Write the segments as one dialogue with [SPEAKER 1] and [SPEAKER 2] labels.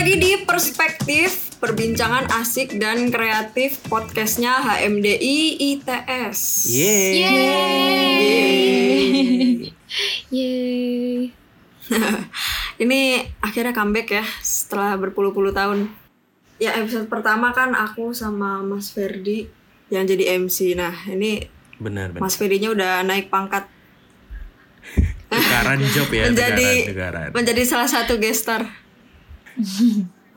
[SPEAKER 1] lagi di Perspektif Perbincangan asik dan kreatif podcastnya HMDI ITS.
[SPEAKER 2] Yeay.
[SPEAKER 1] Yeay.
[SPEAKER 3] Yeay.
[SPEAKER 1] Ini akhirnya comeback ya setelah berpuluh-puluh tahun. Ya episode pertama kan aku sama Mas Ferdi yang jadi MC. Nah ini
[SPEAKER 2] Benar, benar.
[SPEAKER 1] Mas Ferdinya udah naik pangkat
[SPEAKER 2] Tukaran job ya,
[SPEAKER 1] menjadi
[SPEAKER 2] tukaran, tukaran.
[SPEAKER 1] menjadi salah satu gestar.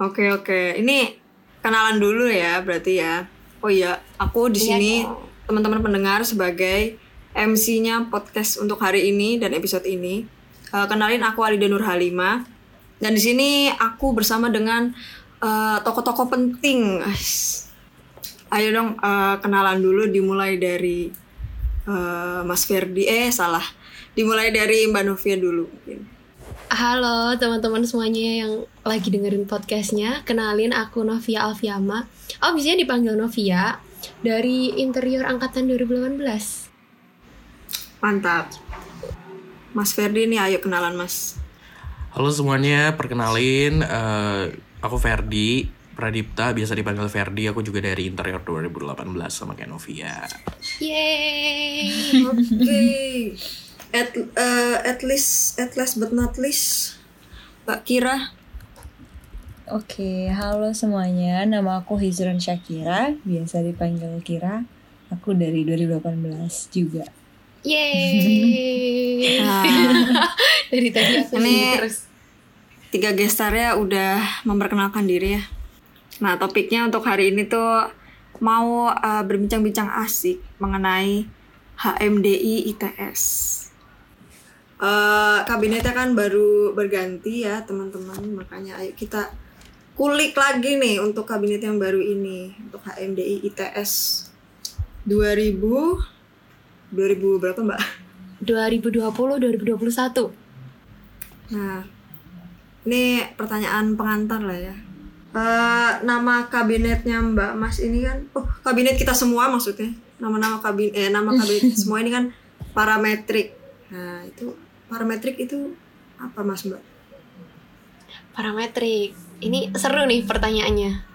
[SPEAKER 1] Oke oke, ini kenalan dulu ya berarti ya. Oh iya, aku di
[SPEAKER 3] Iya
[SPEAKER 1] sini
[SPEAKER 3] dong.
[SPEAKER 1] teman-teman pendengar sebagai MC-nya podcast untuk hari ini dan episode ini. Eh, kenalin aku Alida Nur Halima dan di sini aku bersama dengan eh, tokoh-tokoh penting. Ayo dong eh, kenalan dulu dimulai dari eh, Mas Ferdi. Eh salah, dimulai dari Mbak Novia dulu. mungkin.
[SPEAKER 3] Halo teman-teman semuanya yang lagi dengerin podcastnya Kenalin aku Novia Alfiama Oh bisa dipanggil Novia Dari interior angkatan 2018
[SPEAKER 1] Mantap. Mas Ferdi nih ayo kenalan Mas.
[SPEAKER 2] Halo semuanya, perkenalin eh, aku Ferdi Pradipta, biasa dipanggil Ferdi. Aku juga dari Interior 2018 sama kayak Novia.
[SPEAKER 3] Yeay
[SPEAKER 1] Oke. At eh, at least at last but not least Mbak Kira.
[SPEAKER 4] Oke, halo semuanya. Nama aku Hizran Syakira, biasa dipanggil Kira. Aku dari 2018 juga.
[SPEAKER 3] Yeay
[SPEAKER 1] Nah,
[SPEAKER 3] Dari tadi aku
[SPEAKER 1] Ini-
[SPEAKER 3] terus
[SPEAKER 1] tiga gestarnya udah memperkenalkan diri ya. Nah, topiknya untuk hari ini tuh mau eh, berbincang-bincang asik mengenai HMDI ITS. Eh, kabinetnya kan baru berganti ya teman-teman, makanya ayo kita kulik lagi nih untuk kabinet yang baru ini untuk HMDI ITS 2000 2000 berapa mbak?
[SPEAKER 3] 2020-2021
[SPEAKER 1] Nah, ini pertanyaan pengantar lah ya. Eh, nama kabinetnya Mbak Mas ini kan, oh kabinet kita semua maksudnya. Nama-nama kabinet, eh nama kabinet semua ini kan parametrik. Nah itu parametrik itu apa Mas Mbak?
[SPEAKER 3] Parametrik Ini seru nih pertanyaannya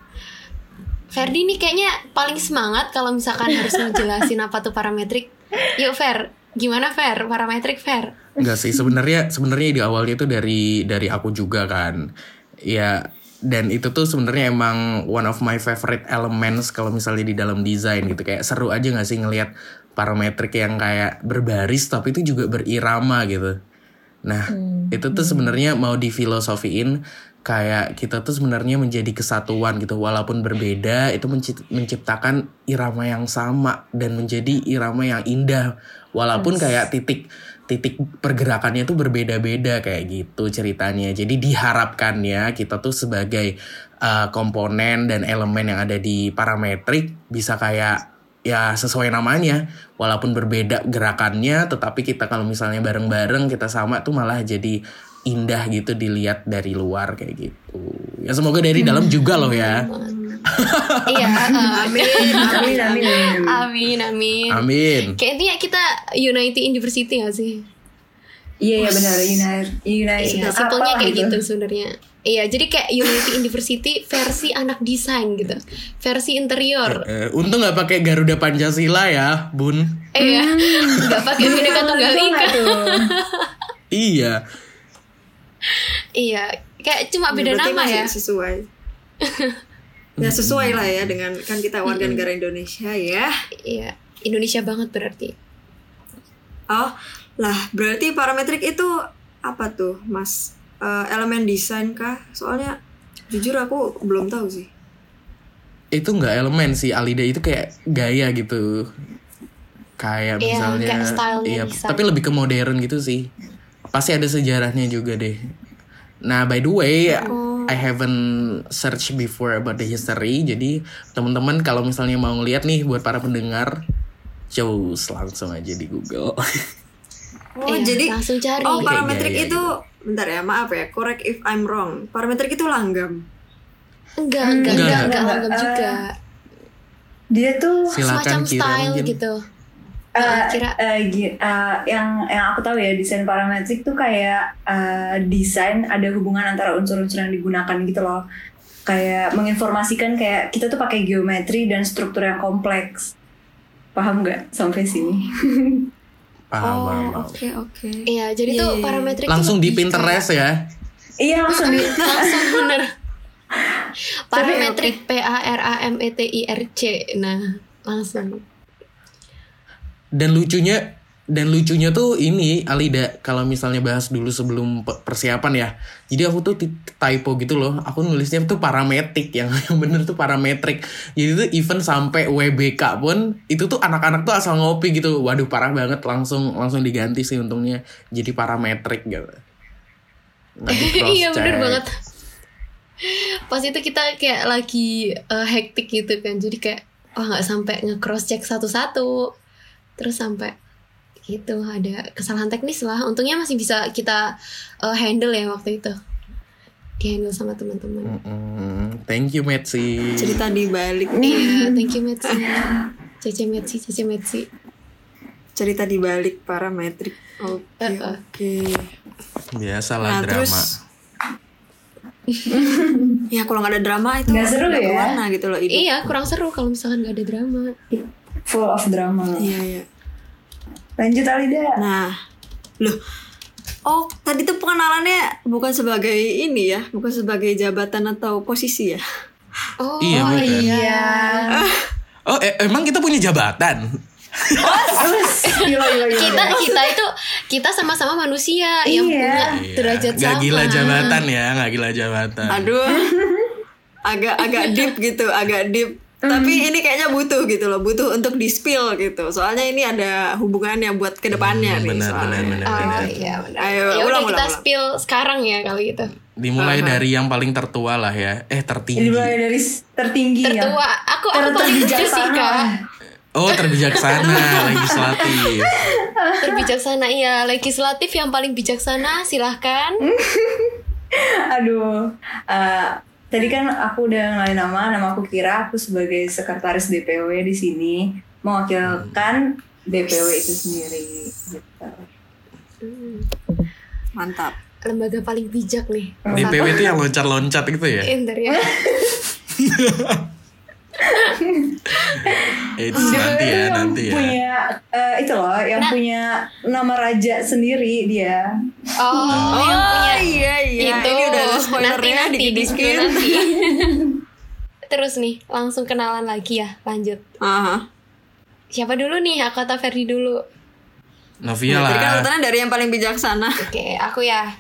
[SPEAKER 3] Ferdi nih kayaknya paling semangat kalau misalkan harus ngejelasin apa tuh parametrik. Yuk Fer, gimana Fer? Parametrik Fer?
[SPEAKER 2] Enggak sih, sebenarnya sebenarnya di awalnya itu dari dari aku juga kan. Ya dan itu tuh sebenarnya emang one of my favorite elements kalau misalnya di dalam desain gitu kayak seru aja nggak sih ngelihat parametrik yang kayak berbaris tapi itu juga berirama gitu. Nah, itu tuh sebenarnya mau difilosofiin kayak kita tuh sebenarnya menjadi kesatuan gitu. Walaupun berbeda itu menci- menciptakan irama yang sama dan menjadi irama yang indah. Walaupun kayak titik titik pergerakannya tuh berbeda-beda kayak gitu ceritanya. Jadi diharapkannya kita tuh sebagai uh, komponen dan elemen yang ada di parametrik bisa kayak ya sesuai namanya walaupun berbeda gerakannya tetapi kita kalau misalnya bareng-bareng kita sama tuh malah jadi indah gitu dilihat dari luar kayak gitu ya semoga dari dalam juga loh ya
[SPEAKER 3] iya. uh,
[SPEAKER 1] Amin, amin, amin, amin.
[SPEAKER 3] amin, amin.
[SPEAKER 2] amin
[SPEAKER 3] Kayaknya kita Unity University gak sih?
[SPEAKER 4] Iya, iya benar. United, United
[SPEAKER 3] Iya, simpelnya kayak gitu sebenarnya. Iya, jadi kayak Unity University versi anak desain gitu, versi interior.
[SPEAKER 2] Eh, untung nggak pakai Garuda Pancasila ya bun
[SPEAKER 3] Iya, nggak pakai bineka tunggal ika.
[SPEAKER 2] iya
[SPEAKER 3] Iya, kayak cuma beda
[SPEAKER 1] Berarti
[SPEAKER 3] nama
[SPEAKER 1] masih
[SPEAKER 3] ya.
[SPEAKER 1] Sesuai. ya sesuai lah ya dengan kan kita warga negara Indonesia ya.
[SPEAKER 3] Iya, Indonesia banget berarti.
[SPEAKER 1] Oh, lah berarti parametrik itu apa tuh, Mas? Eh, elemen desain kah? Soalnya jujur aku belum tahu sih.
[SPEAKER 2] itu nggak elemen sih Alida itu kayak gaya gitu kayak
[SPEAKER 3] Iya,
[SPEAKER 2] misalnya
[SPEAKER 3] kayak
[SPEAKER 2] iya,
[SPEAKER 3] desain.
[SPEAKER 2] tapi lebih ke modern gitu sih pasti ada sejarahnya juga deh nah by the way
[SPEAKER 3] Oh.
[SPEAKER 2] I haven't search before about the history jadi teman-teman kalau misalnya mau ngeliat nih buat para pendengar cus langsung aja di Google
[SPEAKER 1] Oh,
[SPEAKER 3] Iya,
[SPEAKER 1] jadi
[SPEAKER 3] langsung cari.
[SPEAKER 1] Oh, parametrik
[SPEAKER 2] Iya, iya,
[SPEAKER 1] itu bentar ya, maaf ya, correct if I'm wrong. Parametrik itu langgam.
[SPEAKER 3] Enggak, enggak,
[SPEAKER 2] Enggak,
[SPEAKER 3] enggak,
[SPEAKER 2] enggak.
[SPEAKER 3] enggak, langgam juga.
[SPEAKER 4] Dia tuh
[SPEAKER 2] silakan
[SPEAKER 3] Semacam
[SPEAKER 2] kira
[SPEAKER 3] style
[SPEAKER 2] mungkin
[SPEAKER 3] gitu.
[SPEAKER 4] Eh,
[SPEAKER 3] kira
[SPEAKER 4] eh, eh, yang yang aku tahu ya desain parametrik tuh kayak eh, desain ada hubungan antara unsur-unsur yang digunakan gitu loh kayak menginformasikan kayak kita tuh pakai geometri dan struktur yang kompleks paham nggak sampai sini
[SPEAKER 2] Paham,
[SPEAKER 1] Oh, oke oke.
[SPEAKER 3] Iya, jadi
[SPEAKER 1] Iya,
[SPEAKER 3] tuh
[SPEAKER 1] iya, iya.
[SPEAKER 3] parametrik
[SPEAKER 2] Langsung di Pinterest ya.
[SPEAKER 4] iya langsung di
[SPEAKER 3] langsung bener. parametrik P A R A M E T I R C. Nah, langsung.
[SPEAKER 2] Dan lucunya dan lucunya tuh ini Alida kalau misalnya bahas dulu sebelum pe- persiapan ya. Jadi aku tuh typo gitu loh. Aku nulisnya tuh parametrik yang yang bener tuh parametrik. Jadi tuh even sampai WBK pun itu tuh anak-anak tuh asal ngopi gitu. Waduh parah banget langsung langsung diganti sih untungnya jadi parametrik gitu.
[SPEAKER 3] Iya bener banget. Pas itu kita kayak lagi eh, hektik gitu kan. Jadi kayak wah nggak sampai nge-cross check satu-satu. Terus sampai gitu ada kesalahan teknis lah. Untungnya masih bisa kita eh, handle ya waktu itu. Di handle sama teman-teman.
[SPEAKER 2] Mm-mm. Thank you Metsi.
[SPEAKER 1] Cerita di balik
[SPEAKER 3] Iya, thank you Metsi. Cece Metsi, Cece Metsi.
[SPEAKER 1] cerita di balik parametrik. Oke
[SPEAKER 3] Eh, eh.
[SPEAKER 1] oke.
[SPEAKER 2] Biasalah
[SPEAKER 1] Nah
[SPEAKER 2] drama.
[SPEAKER 1] terus ya kalau nggak ada drama itu
[SPEAKER 4] Nggak seru
[SPEAKER 1] nggak
[SPEAKER 4] ya?
[SPEAKER 1] berwarna gitu loh hidup.
[SPEAKER 3] Iya, kurang seru kalau misalkan gak ada drama.
[SPEAKER 4] full of drama
[SPEAKER 1] Iya iya.
[SPEAKER 4] Lanjut Alida
[SPEAKER 1] Nah, loh. Oh, tadi tuh pengenalannya bukan sebagai ini ya, bukan sebagai jabatan atau posisi ya.
[SPEAKER 3] Oh,
[SPEAKER 2] Iya, bukan.
[SPEAKER 3] iya.
[SPEAKER 2] Oh e- emang kita punya jabatan?
[SPEAKER 4] Terus, gila gila gila
[SPEAKER 3] Kita kita itu kita sama-sama manusia yang
[SPEAKER 4] Iya.
[SPEAKER 3] punya derajat
[SPEAKER 2] Gak
[SPEAKER 3] sama.
[SPEAKER 2] gila jabatan ya, gak gila jabatan.
[SPEAKER 1] Aduh. agak agak deep gitu, agak deep. Tapi ini kayaknya butuh gitu loh, butuh untuk di spill gitu. Soalnya ini ada hubungannya buat ke depannya
[SPEAKER 2] Hmm,
[SPEAKER 1] nih.
[SPEAKER 2] benar,
[SPEAKER 1] soalnya.
[SPEAKER 2] benar, benar,
[SPEAKER 3] Oh
[SPEAKER 2] benar.
[SPEAKER 3] iya benar.
[SPEAKER 1] Ayo,
[SPEAKER 3] ya udah
[SPEAKER 1] ulang,
[SPEAKER 3] kita
[SPEAKER 1] ulang,
[SPEAKER 3] spill sekarang ya kali itu.
[SPEAKER 2] Dimulai dari yang paling tertua lah ya. Eh
[SPEAKER 4] Jadi
[SPEAKER 2] tertinggi.
[SPEAKER 4] mulai dari tertinggi ya
[SPEAKER 3] Tertua, aku aku
[SPEAKER 4] Ter-
[SPEAKER 3] paling lucu sih
[SPEAKER 4] terbijaksana.
[SPEAKER 3] kak.
[SPEAKER 2] Oh terbijaksana legislatif.
[SPEAKER 3] Terbijaksana iya, legislatif yang paling bijaksana silahkan.
[SPEAKER 4] Aduh, eh, tadi kan aku udah ngenalin nama, nama aku Kira, aku sebagai sekretaris DPW di sini mewakilkan DPW itu sendiri. Gitu.
[SPEAKER 1] Mantap.
[SPEAKER 3] lembaga paling bijak nih.
[SPEAKER 2] DPW itu yang loncat-loncat gitu ya.
[SPEAKER 3] Enter ya.
[SPEAKER 2] Eh, nanti ya,
[SPEAKER 4] yang
[SPEAKER 2] nanti ya.
[SPEAKER 4] Punya eh, itu loh, yang
[SPEAKER 3] Nah.
[SPEAKER 4] punya nama raja sendiri dia.
[SPEAKER 3] Oh, yang punya
[SPEAKER 1] iya iya.
[SPEAKER 3] itu
[SPEAKER 1] Ini udah ada
[SPEAKER 3] nanti
[SPEAKER 1] spoilernya
[SPEAKER 3] nanti di nanti. Terus nih langsung kenalan lagi ya, lanjut.
[SPEAKER 1] Aha.
[SPEAKER 3] Siapa dulu nih? Aku atau Ferdi dulu?
[SPEAKER 2] Novia
[SPEAKER 1] kan
[SPEAKER 2] lah.
[SPEAKER 1] urutannya dari yang paling bijaksana.
[SPEAKER 3] Oke, aku ya.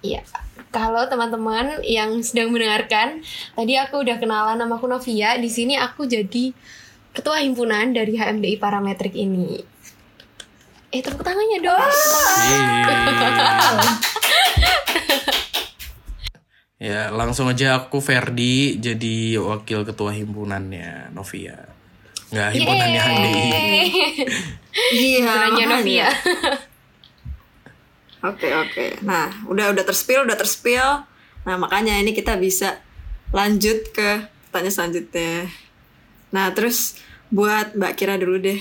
[SPEAKER 3] Iya. Kalau teman-teman yang sedang mendengarkan, tadi aku udah kenalan nama aku Novia. Di sini aku jadi ketua himpunan dari HMDI Parametrik ini. Eh, tepuk tangannya dong.
[SPEAKER 2] Yeay. Ya langsung aja aku Ferdi jadi wakil ketua himpunannya Novia. Nggak himpunannya. HMDI.
[SPEAKER 1] Iya.
[SPEAKER 3] Himpunannya. Novia.
[SPEAKER 1] Oke oke. Nah udah udah terspill udah terspill. Nah makanya ini kita bisa lanjut ke pertanyaan selanjutnya. Nah terus buat Mbak Kira dulu deh.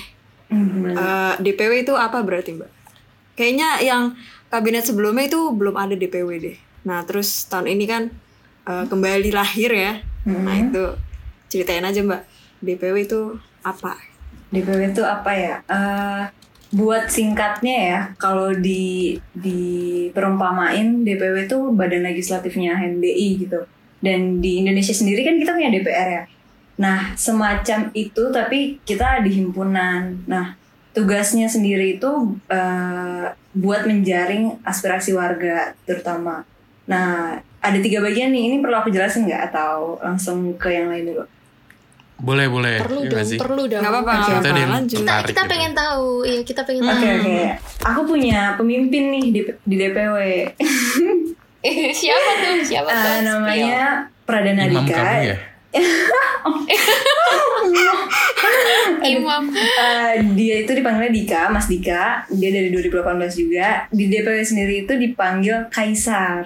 [SPEAKER 4] Mhm.
[SPEAKER 1] Eh, DPW itu apa berarti Mbak? Kayaknya yang kabinet sebelumnya itu belum ada DPW deh. Nah terus tahun ini kan eh, kembali lahir ya. Nah itu ceritain aja Mbak. DPW itu apa?
[SPEAKER 4] DPW itu apa ya? Eh, buat singkatnya ya, kalau di di perumpamain DPW itu badan legislatifnya HMDI gitu. Dan di Indonesia sendiri kan kita punya DPR ya. Nah, semacam itu tapi kita di himpunan. Nah, tugasnya sendiri itu eh, buat menjaring aspirasi warga terutama. Nah, ada tiga bagian nih. Ini perlu aku jelasin nggak atau langsung ke yang lain dulu?
[SPEAKER 2] Boleh boleh.
[SPEAKER 3] perlu
[SPEAKER 2] Iya
[SPEAKER 3] dong,
[SPEAKER 2] sih?
[SPEAKER 3] perlu dong.
[SPEAKER 1] Nggak apa-apa,
[SPEAKER 2] Kita
[SPEAKER 1] apa-apa. Lanjut.
[SPEAKER 3] Kita, kita
[SPEAKER 2] gitu.
[SPEAKER 3] pengen tahu, iya kita pengen
[SPEAKER 4] Oke
[SPEAKER 3] tahu.
[SPEAKER 4] oke. Aku punya pemimpin nih di, di DPW.
[SPEAKER 3] siapa tuh? Siapa tuh?
[SPEAKER 4] Eh, namanya Pradana
[SPEAKER 2] Imam
[SPEAKER 4] Dika.
[SPEAKER 2] kamu ya?
[SPEAKER 3] Imam.
[SPEAKER 4] Eh, dia itu dipanggilnya Dika, Mas Dika. Dia dari 2018 juga. Di DPW sendiri itu dipanggil Kaisar.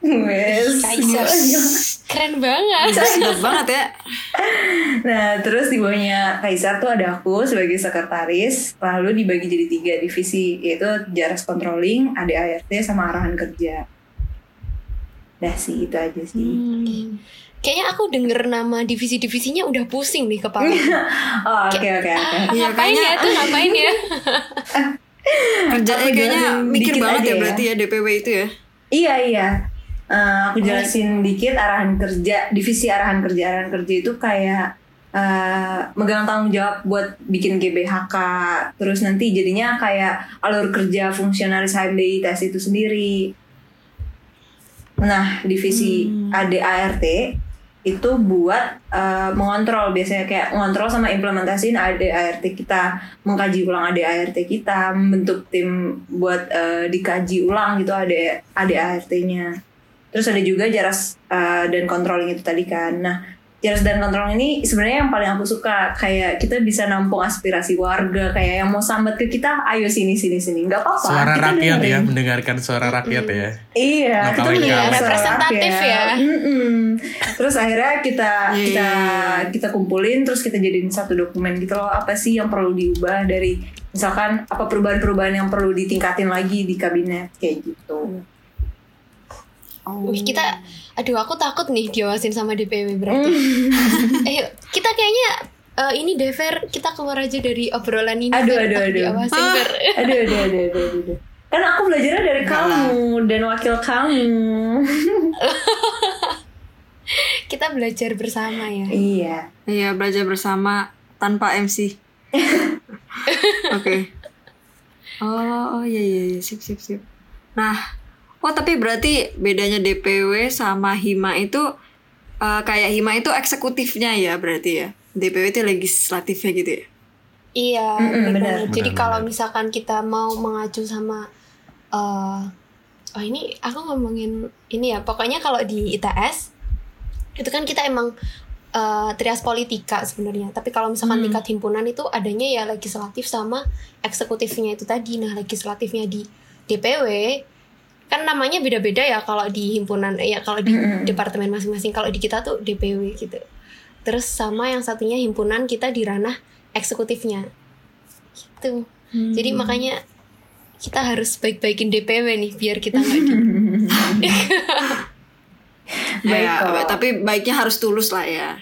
[SPEAKER 4] Wes.
[SPEAKER 3] Keren banget.
[SPEAKER 1] Sedap banget ya.
[SPEAKER 4] Nah, terus di bawahnya Kaisar tuh ada aku sebagai sekretaris, lalu dibagi jadi tiga divisi, yaitu Jaras Controlling, ADART, sama Arahan Kerja. Dah sih, itu aja sih.
[SPEAKER 3] Hmm. Kayaknya aku denger nama divisi-divisinya udah pusing nih kepala.
[SPEAKER 4] Oh, oke, oke, oke.
[SPEAKER 1] Iya,
[SPEAKER 3] ngapain
[SPEAKER 1] kayaknya-
[SPEAKER 3] ya tuh ngapain ya?
[SPEAKER 1] Kerjanya kayaknya mikir banget ya
[SPEAKER 4] ya.
[SPEAKER 1] berarti ya DPW itu ya.
[SPEAKER 4] Iya, iya. Eh, aku jelasin dikit arahan kerja, divisi arahan kerja. Arahan kerja itu kayak eh, megang tanggung jawab buat bikin GBHK. Terus nanti jadinya kayak alur kerja fungsionaris HMDI tes itu sendiri. Nah, divisi ADART itu buat eh, mengontrol biasanya kayak mengontrol sama implementasiin ADART kita, mengkaji ulang ADART kita, membentuk tim buat eh, dikaji ulang gitu AD ADART-nya. Terus ada juga jaras eh, dan controlling itu tadi kan. Nah, jaras dan controlling ini sebenarnya yang paling aku suka kayak kita bisa nampung aspirasi warga kayak yang mau sambat ke kita, ayo sini sini sini, nggak apa-apa.
[SPEAKER 2] Suara
[SPEAKER 4] kita
[SPEAKER 2] rakyat ya,
[SPEAKER 4] dengerin.
[SPEAKER 2] mendengarkan suara rakyat ya.
[SPEAKER 4] Iya,
[SPEAKER 2] Nggak
[SPEAKER 4] punya suara
[SPEAKER 3] Representatif
[SPEAKER 4] rakyat.
[SPEAKER 3] ya.
[SPEAKER 4] Mm-mm. Terus akhirnya kita
[SPEAKER 1] Iya,
[SPEAKER 4] kita kita kumpulin, terus kita jadiin satu dokumen gitu loh. Apa sih yang perlu diubah dari misalkan apa perubahan-perubahan yang perlu ditingkatin lagi di kabinet kayak gitu.
[SPEAKER 3] Wih, kita aduh aku takut nih diawasin sama DPW berarti. Eh kita kayaknya eh, ini Dever kita keluar aja dari obrolan ini.
[SPEAKER 4] Aduh, aduh, aduh.
[SPEAKER 3] Diawasin Ver.
[SPEAKER 4] Aduh, aduh, aduh, aduh, aduh, aduh. Kan aku belajarnya dari kamu dan wakil kamu.
[SPEAKER 3] kita belajar bersama ya.
[SPEAKER 4] iya.
[SPEAKER 1] Iya, belajar bersama tanpa MC. Oke. Oh, oh iya iya iya sip sip sip. Nah, oh tapi berarti bedanya DPW sama HIMA itu eh, kayak HIMA itu eksekutifnya ya berarti ya. DPW itu legislatifnya gitu ya.
[SPEAKER 3] Iya,
[SPEAKER 4] Mm-mm,
[SPEAKER 3] benar.
[SPEAKER 4] benar.
[SPEAKER 3] Jadi
[SPEAKER 2] Benar,
[SPEAKER 3] kalau
[SPEAKER 2] benar.
[SPEAKER 3] misalkan kita mau mengacu sama eh oh ini aku ngomongin ini ya, pokoknya kalau di ITS itu kan kita emang eh, trias politika sebenarnya. Tapi kalau misalkan
[SPEAKER 1] Hmm.
[SPEAKER 3] tingkat himpunan itu adanya ya legislatif sama eksekutifnya itu tadi. Nah, legislatifnya di DPW kan namanya beda-beda ya kalau di himpunan ya kalau di
[SPEAKER 4] Mm-mm.
[SPEAKER 3] departemen masing-masing. Kalau di kita tuh DPW gitu. Terus sama yang satunya himpunan kita di ranah eksekutifnya. Gitu. Jadi makanya kita harus baik-baikin DPW nih biar kita nggak di
[SPEAKER 4] Baik
[SPEAKER 1] Ya,
[SPEAKER 4] kok.
[SPEAKER 1] tapi baiknya harus tulus lah ya.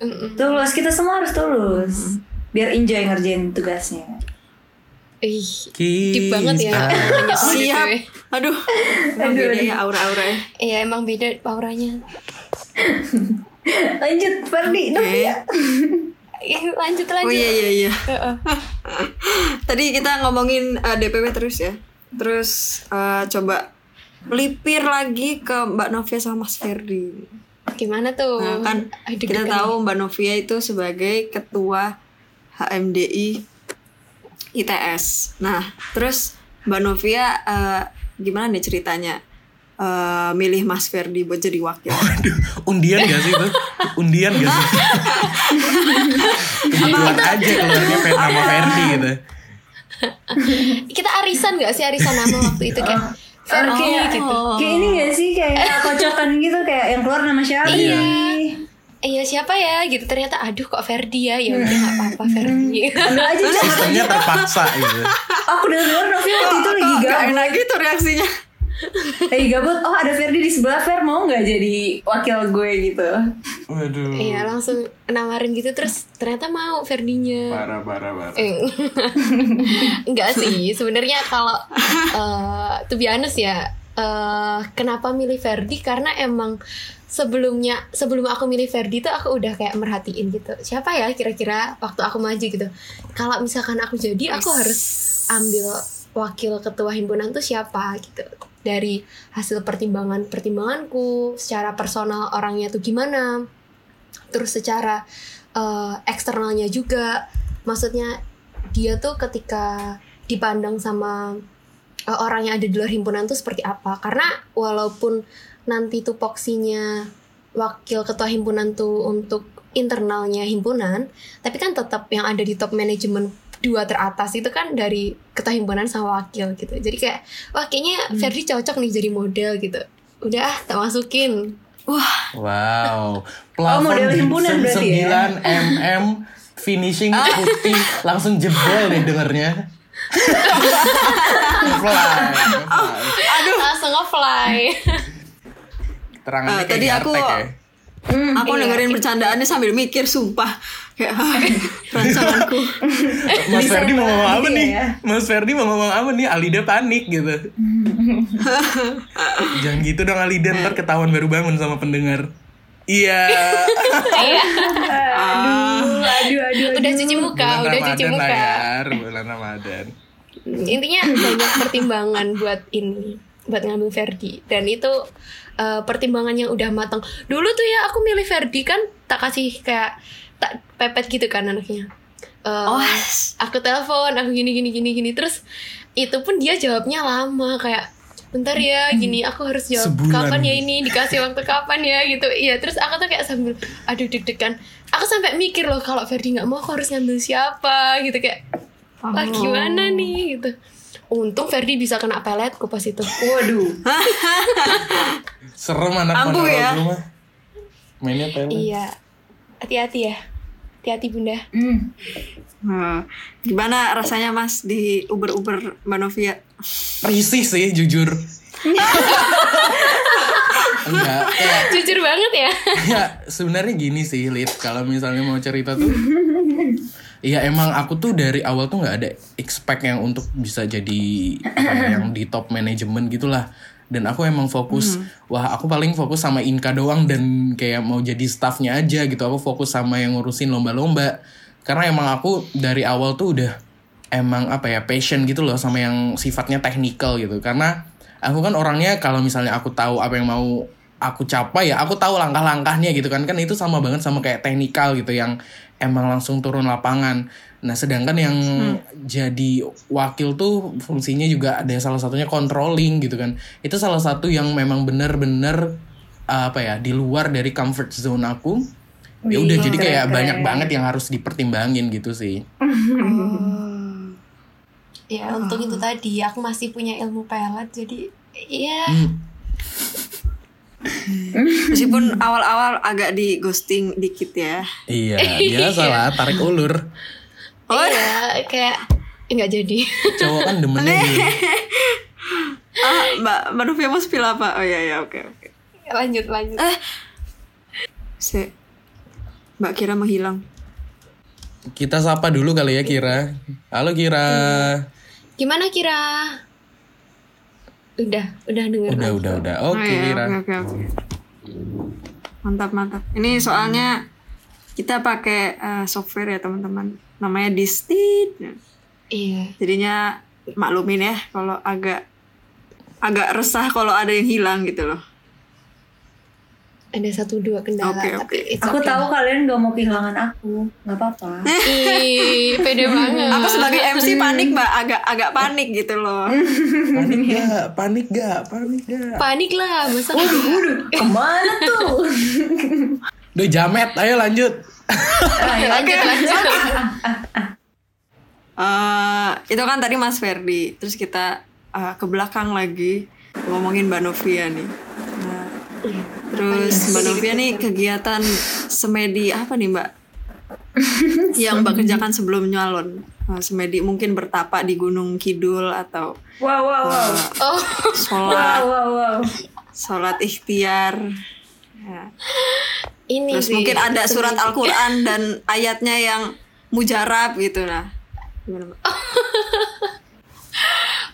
[SPEAKER 3] Mm-mm.
[SPEAKER 4] Tulus, kita semua harus tulus. Biar enjoy ngerjain tugasnya.
[SPEAKER 3] Ih, deep banget ya.
[SPEAKER 1] Siap. Aduh, emang
[SPEAKER 4] Aduh,
[SPEAKER 1] beda
[SPEAKER 4] aduh.
[SPEAKER 1] ya aura-aura ya.
[SPEAKER 3] Iya emang beda auranya.
[SPEAKER 4] Lanjut, Ferdi. dong,
[SPEAKER 1] Oke.
[SPEAKER 4] ya.
[SPEAKER 3] Lanjut
[SPEAKER 1] Oh
[SPEAKER 3] lanjut.
[SPEAKER 1] iya iya iya.
[SPEAKER 3] Heeh.
[SPEAKER 1] Tadi kita ngomongin eh, DPW terus ya. Terus eh, coba melipir lagi ke Mbak Novia sama Mas Ferdi.
[SPEAKER 3] Gimana tuh?
[SPEAKER 1] Nah, kan
[SPEAKER 3] Aduh,
[SPEAKER 1] kita
[SPEAKER 3] deg-degan
[SPEAKER 1] tahu Mbak Novia itu sebagai ketua HMDI ITS. Nah, terus Mbak Novia eh, gimana nih ceritanya eh, milih Mas Ferdi buat jadi wakil?
[SPEAKER 2] Waduh, undian gak sih itu? Undian gak sih? Kebetulan aja keluarnya nama Ferdi gitu.
[SPEAKER 3] Kita arisan gak sih arisan nama waktu itu kayak
[SPEAKER 4] Ah,
[SPEAKER 3] Ferdi
[SPEAKER 4] kayak,
[SPEAKER 3] gitu.
[SPEAKER 4] kayak ini gak sih kayak kocokan gitu kayak yang keluar nama siapa
[SPEAKER 3] Iya. Iya siapa ya gitu ternyata aduh kok Ferdi ya ya udah nggak apa-apa Ferdi.
[SPEAKER 4] Ambil aja.
[SPEAKER 2] Sistemnya terpaksa gitu.
[SPEAKER 4] Aku dengar Novi waktu itu lagi gabut.
[SPEAKER 1] enak gitu reaksinya.
[SPEAKER 4] Lagi gabut. Oh ada Ferdi di sebelah Fer mau nggak jadi wakil gue gitu?
[SPEAKER 2] Waduh.
[SPEAKER 3] Iya langsung nawarin gitu terus ternyata mau Ferdinya.
[SPEAKER 2] Parah, parah, parah.
[SPEAKER 3] Eh, Enggak sih, sebenarnya kalau eh to be honest ya, eh kenapa milih Ferdi karena emang sebelumnya sebelum aku milih Ferdi tuh aku udah kayak merhatiin gitu. Siapa ya kira-kira waktu aku maju gitu. Kalau misalkan aku jadi aku harus ambil wakil ketua himpunan tuh siapa gitu. Dari hasil pertimbangan-pertimbanganku, secara personal orangnya tuh gimana. Terus secara eh, eksternalnya juga maksudnya dia tuh ketika dipandang sama uh, orang yang ada di luar himpunan tuh seperti apa? Karena walaupun nanti tupoksinya wakil ketua himpunan tuh untuk internalnya himpunan tapi kan tetap yang ada di top manajemen dua teratas itu kan dari ketua himpunan sama wakil gitu. Jadi kayak wah kayaknya Ferdi cocok nih jadi model gitu. Udah ah, tak masukin.
[SPEAKER 1] Wah,
[SPEAKER 2] Wow.
[SPEAKER 4] Oh, model himpunan berarti ya?
[SPEAKER 2] 9 mm finishing putih langsung jebol nih dengernya. Fly.
[SPEAKER 1] aduh.
[SPEAKER 3] langsung nge-fly
[SPEAKER 2] Terangannya kayak
[SPEAKER 1] tadi aku-
[SPEAKER 2] ya.
[SPEAKER 1] aku
[SPEAKER 3] iya.
[SPEAKER 1] dengerin bercandaannya sambil mikir sumpah kayak rancanganku.
[SPEAKER 2] Mas
[SPEAKER 4] Bisa
[SPEAKER 2] Ferdi mau ngomong apa nih?
[SPEAKER 4] ya.
[SPEAKER 2] Mas Ferdi mau ngomong apa nih? Alida panik gitu. Jangan gitu dong Alida ntar ketahuan baru bangun sama pendengar. Iya.
[SPEAKER 3] Iya.
[SPEAKER 4] Aduh, aduh, aduh.
[SPEAKER 3] udah cuci muka
[SPEAKER 2] Bulan
[SPEAKER 3] udah cuci
[SPEAKER 2] Ramadan
[SPEAKER 3] muka
[SPEAKER 2] ya. Bulan Ramadan.
[SPEAKER 3] Intinya banyak pertimbangan buat ini buat ngambil Verdi dan itu eh, pertimbangan yang udah matang dulu tuh ya aku milih Verdi kan tak kasih kayak tak pepet gitu kan anaknya. Eh,
[SPEAKER 1] Oh,
[SPEAKER 3] aku telepon aku gini gini gini gini. Terus itu pun dia jawabnya lama kayak bentar ya gini aku harus jawab
[SPEAKER 2] Sebulan.
[SPEAKER 3] kapan ya ini? Dikasih waktu kapan ya? Gitu. Iya terus aku tuh kayak sambil aduh deg-degan. Aku sampai mikir loh kalau Ferdi nggak mau aku harus ngambil siapa? Gitu kayak wah gimana nih gitu untung Ferdi bisa kena peletku pas itu
[SPEAKER 4] Waduh.
[SPEAKER 2] Serem anak
[SPEAKER 1] Ampuh
[SPEAKER 2] monolog
[SPEAKER 1] ya.
[SPEAKER 2] Mainnya pelet.
[SPEAKER 3] iya hati-hati ya hati-hati bunda
[SPEAKER 4] Hmm.
[SPEAKER 1] Nah, gimana rasanya Mas di Uber-Uber Mbak Novia?
[SPEAKER 2] Risih sih jujur. Enggak, kayak
[SPEAKER 3] jujur banget ya
[SPEAKER 2] ya sebenarnya gini sih Lid kalau misalnya mau cerita tuh Iya emang aku tuh dari awal tuh nggak ada expect yang untuk bisa jadi apa ya, yang di top manajemen gitulah. Dan aku emang fokus wah aku paling fokus sama Inka doang dan kayak mau jadi staffnya aja gitu. Aku fokus sama yang ngurusin lomba-lomba. Karena emang aku dari awal tuh udah emang apa ya passion gitu loh sama yang sifatnya technical gitu. Karena aku kan orangnya kalau misalnya aku tahu apa yang mau aku capai ya aku tahu langkah-langkahnya gitu kan. Kan itu sama banget sama kayak teknikal gitu yang emang langsung turun lapangan. Nah sedangkan yang jadi wakil tuh fungsinya juga ada salah satunya controlling gitu kan. Itu salah satu yang memang bener-bener uh, apa ya di luar dari comfort zone aku. Ya udah jadi kayak
[SPEAKER 4] keren-keren.
[SPEAKER 2] banyak banget yang harus dipertimbangin gitu sih.
[SPEAKER 3] Ya untuk itu tadi aku masih punya ilmu pelet jadi ya
[SPEAKER 1] Meskipun awal-awal agak di ghosting dikit ya.
[SPEAKER 2] iya biasa lah tarik ulur.
[SPEAKER 3] Iya kayak nggak jadi.
[SPEAKER 2] Cowok kan demennya gitu
[SPEAKER 1] Ah, Mbak Mbak Novia mau spill apa? Oh iya iya oke oke.
[SPEAKER 3] lanjut lanjut.
[SPEAKER 1] Se Mbak Kira menghilang.
[SPEAKER 2] kita sapa dulu kali ya Kira. Halo Kira.
[SPEAKER 3] Gimana kira udah udah denger
[SPEAKER 2] udah udah udah
[SPEAKER 1] Oh,
[SPEAKER 2] oke
[SPEAKER 1] iya,
[SPEAKER 2] Kira
[SPEAKER 1] Oke oke oke. Mantap mantap. Ini soalnya kita pakai eh, software ya teman-teman. Namanya Distit.
[SPEAKER 3] iya
[SPEAKER 1] Jadinya maklumin ya kalau agak agak resah kalau ada yang hilang gitu loh.
[SPEAKER 3] Ada satu dua kendala
[SPEAKER 1] Oke,
[SPEAKER 3] tapi
[SPEAKER 1] oke.
[SPEAKER 3] it's
[SPEAKER 4] Aku
[SPEAKER 3] okay.
[SPEAKER 4] tahu kalian gak mau kehilangan aku, nggak apa-apa.
[SPEAKER 3] Ih, pede banget
[SPEAKER 1] Aku sebagai MC panik mbak, agak agak panik gitu loh.
[SPEAKER 2] panik gak panik gak panik gak
[SPEAKER 3] panik lah masa
[SPEAKER 4] Waduh, ke mana tuh?
[SPEAKER 2] udah jamet ayo lanjut
[SPEAKER 3] lanjut lanjut
[SPEAKER 1] Eh, itu kan tadi Mas Ferdi, terus kita eh, ke belakang lagi ngomongin Mbak Novia nih. Terus Mbak Novia nih kegiatan semedi apa nih Mbak? yang Mbak kerjakan sebelum nyalon? Eh, semedi mungkin bertapa di Gunung Kidul atau
[SPEAKER 4] Wow, wow, wow.
[SPEAKER 3] oh
[SPEAKER 1] sholat
[SPEAKER 4] Wow, wow, wow.
[SPEAKER 1] sholat ikhtiar. Ya.
[SPEAKER 3] ini
[SPEAKER 1] Terus
[SPEAKER 3] sih
[SPEAKER 1] mungkin ada surat. Al-Quran dan ayatnya yang mujarab gitu nah. Gimana, Mbak?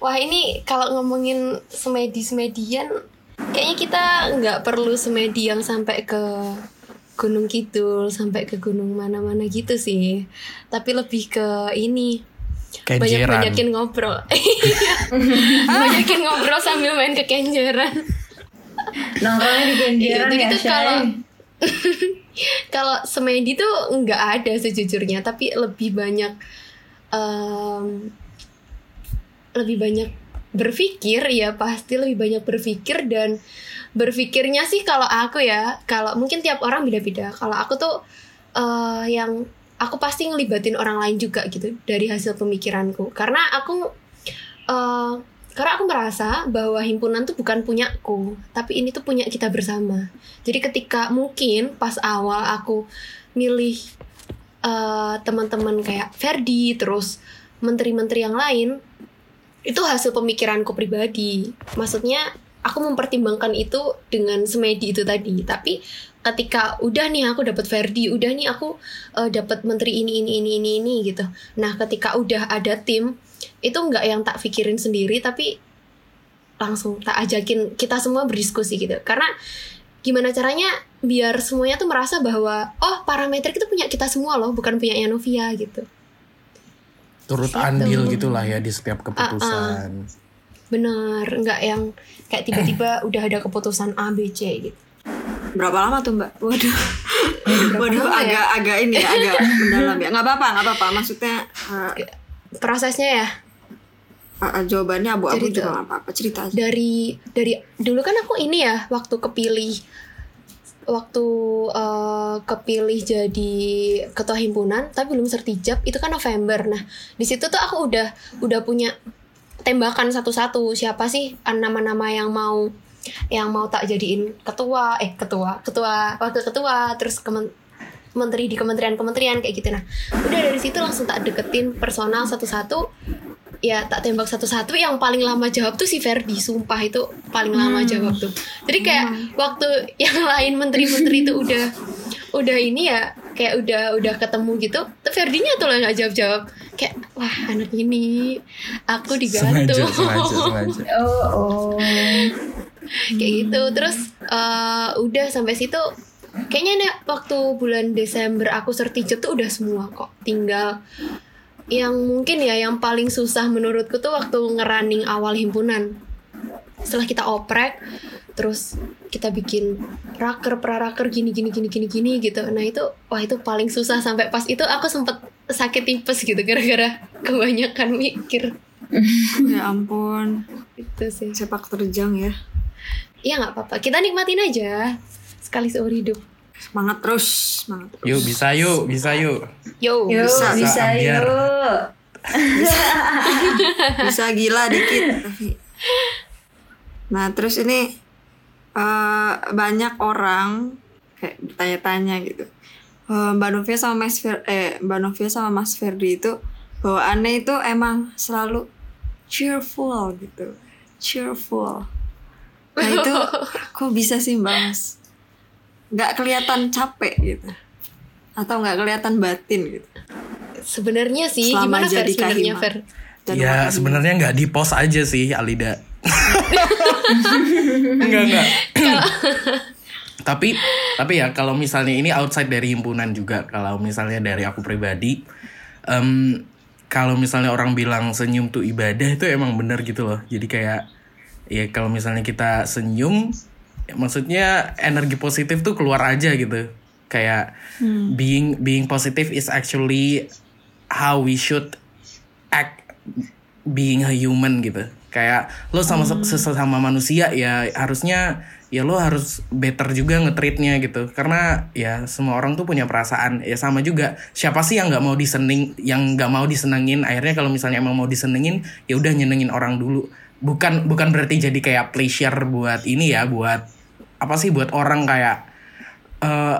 [SPEAKER 3] Wah ini kalau ngomongin semedi semedian, kayaknya kita nggak perlu semedi yang sampai ke Gunung Kidul, sampai ke gunung mana-mana gitu sih. Tapi lebih ke ini
[SPEAKER 2] Kenjeran.
[SPEAKER 3] banyak-banyakin ngobrol. banyakin ngobrol sambil main ke kenjeran.
[SPEAKER 4] Nongkrongnya di Kenjeran
[SPEAKER 3] Itu
[SPEAKER 4] ya,
[SPEAKER 3] kalau kalau semedi tuh nggak ada sejujurnya, tapi lebih banyak em, lebih banyak berpikir ya pasti lebih banyak berpikir dan berpikirnya sih kalau aku ya kalau mungkin tiap orang beda-beda. Kalau aku tuh eh, yang aku pasti ngelibatin orang lain juga gitu dari hasil pemikiranku. Karena aku eh, karena aku merasa bahwa himpunan tuh bukan punyaku tapi ini tuh punya kita bersama. Jadi ketika mungkin pas awal aku milih eh, teman-teman kayak Ferdi terus menteri-menteri yang lain itu hasil pemikiranku pribadi. Maksudnya aku mempertimbangkan itu dengan semedi itu tadi. Tapi ketika udah nih aku dapat Verdi udah nih aku eh, dapat menteri ini ini ini ini ini gitu. Nah ketika udah ada tim itu nggak yang tak pikirin sendiri tapi langsung tak ajakin kita semua berdiskusi gitu. Karena gimana caranya biar semuanya tuh merasa bahwa oh parameter itu punya kita semua loh bukan punya Novia gitu
[SPEAKER 2] turut
[SPEAKER 3] Gitu.
[SPEAKER 2] andil gitulah ya di setiap keputusan.
[SPEAKER 3] bener nggak yang kayak tiba-tiba udah ada keputusan A B C gitu
[SPEAKER 1] Berapa lama tuh mbak? Waduh, waduh
[SPEAKER 3] lama ya?
[SPEAKER 1] agak agak ini ya, agak mendalam ya. Nggak apa-apa, nggak apa-apa. Maksudnya uh,
[SPEAKER 3] prosesnya ya
[SPEAKER 1] uh, uh, jawabannya abu-abu juga nggak apa-apa. Cerita aja.
[SPEAKER 3] dari dari dulu kan aku ini ya waktu kepilih waktu eh, kepilih jadi ketua himpunan tapi belum sertijab itu kan November. Nah di situ tuh aku udah udah punya tembakan satu-satu. Siapa sih nama-nama yang mau yang mau tak jadiin ketua? Eh ketua ketua wakil ketua terus kemen, menteri di kementerian-kementerian kayak gitu. Nah udah dari situ langsung tak deketin personal satu-satu ya tak tembak satu-satu. Yang paling lama jawab tuh si Ferdi sumpah itu paling lama jawab tuh. Jadi kayak waktu yang lain menteri-menteri itu udah udah ini ya kayak udah udah ketemu gitu tuh Ferdinya tuh lah nggak jawab-jawab. Kayak wah anak ini aku
[SPEAKER 2] Sengaja,
[SPEAKER 3] digantung.
[SPEAKER 2] Sengaja, sengaja.
[SPEAKER 4] Oh, oh.
[SPEAKER 3] kayak gitu. Terus eh, udah sampai situ kayaknya nih waktu bulan Desember aku sertijab tuh udah semua kok. Tinggal yang mungkin ya yang paling susah menurutku tuh waktu ngerunning awal himpunan. Setelah kita oprek terus kita bikin raker praraker gini gini gini gini gini gitu. Nah itu wah itu paling susah sampai pas itu aku sempet sakit tipes gitu gara-gara kebanyakan mikir.
[SPEAKER 1] Ya ampun,
[SPEAKER 3] itu sih.
[SPEAKER 1] Sepak terjang ya.
[SPEAKER 3] ya nggak apa-apa. Kita nikmatin aja sekali seumur hidup
[SPEAKER 1] Semangat terus, semangat. terus.
[SPEAKER 2] Yuk bisa yuk, bisa yuk.
[SPEAKER 3] yo
[SPEAKER 4] Yuk,
[SPEAKER 1] bisa,
[SPEAKER 4] bisa,
[SPEAKER 2] ambiar.
[SPEAKER 4] yuk.
[SPEAKER 1] Bisa gila dikit tapi. Nah terus ini eh, banyak orang kayak bertanya-tanya gitu. Eh, Mbak Novia sama Mas Fer eh Mbak Novia sama Mas Ferdi itu bawaannya itu emang selalu cheerful gitu, cheerful. Nah itu kok bisa sih Mbak Mas? Nggak kelihatan capek gitu, atau nggak kelihatan batin gitu?
[SPEAKER 3] sebenarnya sih
[SPEAKER 1] Selama
[SPEAKER 3] gimana Fer
[SPEAKER 1] jadi
[SPEAKER 3] sebenarnya
[SPEAKER 1] kahima.
[SPEAKER 3] Fer
[SPEAKER 1] Dan
[SPEAKER 2] ya sebenarnya nggak di post aja sih Alida. enggak enggak. tapi tapi ya kalau misalnya ini outside dari himpunan juga kalau misalnya dari aku pribadi em, kalau misalnya orang bilang senyum tuh ibadah itu emang bener gitu loh jadi kayak ya kalau misalnya kita senyum maksudnya energi positif tuh keluar aja gitu. Kayak being being positive is actually how we should act being a human gitu. Kayak lo sama sesama manusia ya harusnya ya lo harus better juga ngetreatnya gitu. Karena ya semua orang tuh punya perasaan. Ya sama juga siapa sih yang nggak mau diseneng yang nggak mau disenengin? Akhirnya kalau misalnya emang mau disenengin ya udah nyenengin orang dulu. Bukan bukan berarti jadi kayak pleasure buat ini ya buat apa sih buat orang kayak eh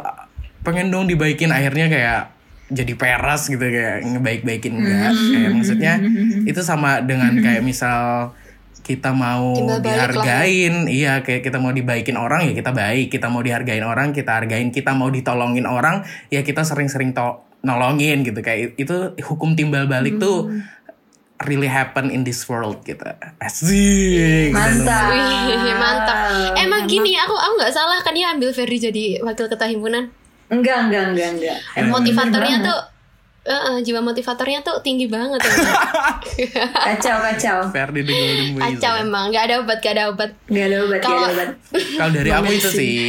[SPEAKER 2] pengen dong dibaikin akhirnya kayak jadi peras gitu kayak ngebaik-baikin enggak kayak maksudnya itu sama dengan kayak misal kita mau
[SPEAKER 3] balik lah. ya.
[SPEAKER 2] dihargain iya kayak kita mau dibaikin orang ya kita baik. Kita mau dihargain orang kita hargain. Kita mau ditolongin orang ya kita sering-sering to nolongin gitu. Kayak itu hukum timbal balik tuh really happen in this world gitu asik
[SPEAKER 4] Mantap.
[SPEAKER 3] Wih, mantap. Emang gini, aku aku nggak salah kan dia ambil Ferdi jadi wakil ketua himpunan.
[SPEAKER 4] Enggak, enggak, enggak, enggak. Emang
[SPEAKER 3] Motivatornya tuh, eh, eh, jiwa motivatornya tuh tinggi banget. ya.
[SPEAKER 4] kacau, kacau.
[SPEAKER 2] Ferdi Golden Boy
[SPEAKER 3] Kacau emang, nggak ada obat, nggak ada obat.
[SPEAKER 4] Enggak ada obat, enggak
[SPEAKER 3] Kalau-
[SPEAKER 4] ada obat.
[SPEAKER 2] kalau dari aku itu sih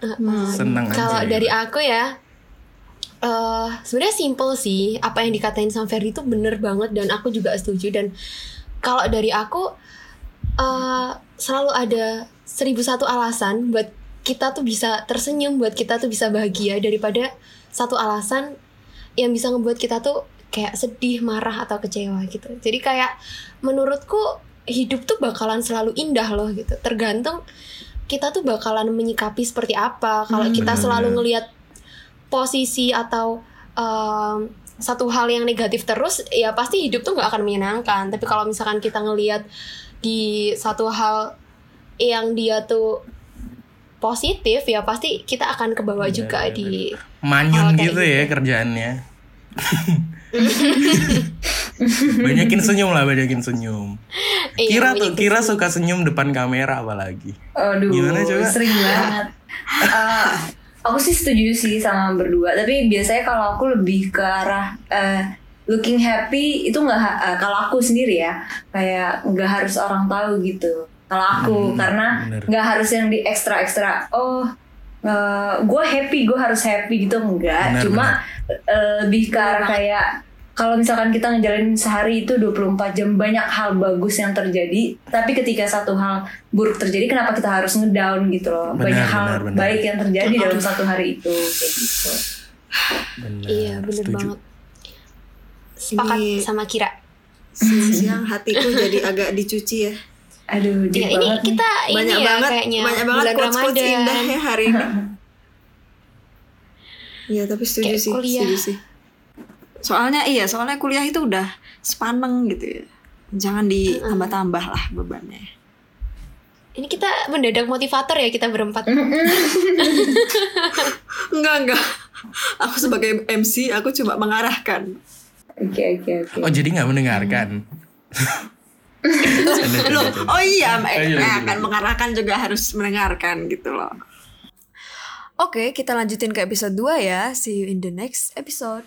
[SPEAKER 3] Hmm.
[SPEAKER 2] seneng aja
[SPEAKER 3] Kalau
[SPEAKER 2] gitu.
[SPEAKER 3] dari aku ya, eh sebenarnya simple sih. Apa yang dikatain sama Ferdi itu bener banget dan aku juga setuju. Dan kalau dari aku, eh selalu ada seribu satu alasan buat kita tuh bisa tersenyum, buat kita tuh bisa bahagia daripada satu alasan yang bisa ngebuat kita tuh kayak sedih, marah atau kecewa gitu. Jadi kayak menurutku hidup tuh bakalan selalu indah loh gitu. Tergantung kita tuh bakalan menyikapi seperti apa. Kalau
[SPEAKER 1] Hmm.
[SPEAKER 3] kita selalu ngelihat posisi atau em, satu hal yang negatif terus, ya pasti hidup tuh nggak akan menyenangkan. Tapi kalau misalkan kita ngelihat di satu hal yang dia tuh positif, ya pasti kita akan ke bawah
[SPEAKER 2] Benar,
[SPEAKER 3] juga
[SPEAKER 2] benar.
[SPEAKER 3] di
[SPEAKER 2] Manyun
[SPEAKER 3] Oh, kayak
[SPEAKER 2] gitu ya
[SPEAKER 3] gitu.
[SPEAKER 2] kerjaannya. banyakin senyum lah, banyakin senyum.
[SPEAKER 3] Iya,
[SPEAKER 2] Kira tuh,
[SPEAKER 3] banyakin
[SPEAKER 2] kira
[SPEAKER 3] senyum.
[SPEAKER 2] suka senyum depan kamera apalagi.
[SPEAKER 4] Aduh,
[SPEAKER 2] Gimana coba?
[SPEAKER 4] sering banget. Eh, aku sih setuju sih sama berdua, tapi biasanya kalau aku lebih ke arah eh, looking happy itu nggak eh, kalau aku sendiri ya, kayak nggak harus orang tahu gitu. Kalau aku
[SPEAKER 2] Hmm,
[SPEAKER 4] karena
[SPEAKER 2] bener.
[SPEAKER 4] nggak harus yang di ekstra ekstra. Oh, gue happy, gue harus happy gitu enggak.
[SPEAKER 2] Bener,
[SPEAKER 4] Cuma eh, lebih ke arah kayak kalau misalkan kita ngejalanin sehari itu 24 jam banyak hal bagus yang terjadi tapi ketika satu hal buruk terjadi kenapa kita harus ngedown gitu loh
[SPEAKER 2] Benar,
[SPEAKER 4] banyak hal
[SPEAKER 2] benar, benar.
[SPEAKER 4] baik yang terjadi dalam satu hari itu kayak gitu
[SPEAKER 2] Benar,
[SPEAKER 3] Iya
[SPEAKER 2] setuju.
[SPEAKER 3] banget Sepakat
[SPEAKER 1] Ini-
[SPEAKER 3] sama Kira
[SPEAKER 1] Siang-siang hatiku jadi agak dicuci ya.
[SPEAKER 4] aduh
[SPEAKER 3] Ya ini
[SPEAKER 4] banget nih.
[SPEAKER 3] kita
[SPEAKER 1] banyak
[SPEAKER 3] ini ya
[SPEAKER 1] banget
[SPEAKER 3] kayaknya
[SPEAKER 1] banyak banget
[SPEAKER 3] bulan
[SPEAKER 1] quotes quotes
[SPEAKER 3] Ramadan
[SPEAKER 1] indah ya hari ini Iya tapi setuju
[SPEAKER 3] Kayak
[SPEAKER 1] sih
[SPEAKER 3] kuliah.
[SPEAKER 1] setuju sih soalnya iya soalnya kuliah itu udah sepaneng gitu ya jangan ditambah-tambah lah bebannya
[SPEAKER 3] Ini kita mendadak motivator ya kita berempat
[SPEAKER 1] enggak enggak aku sebagai MC aku cuma mengarahkan
[SPEAKER 4] oke oke oke
[SPEAKER 2] Oh jadi nggak mendengarkan?
[SPEAKER 1] Loh, oh iya,
[SPEAKER 2] Oh, iya,
[SPEAKER 1] eh,
[SPEAKER 2] iya,
[SPEAKER 1] kan
[SPEAKER 2] iya.
[SPEAKER 1] mengarahkan juga harus mendengarkan gitu loh. Oke, kita lanjutin ke episode 2 ya. See you in the next episode.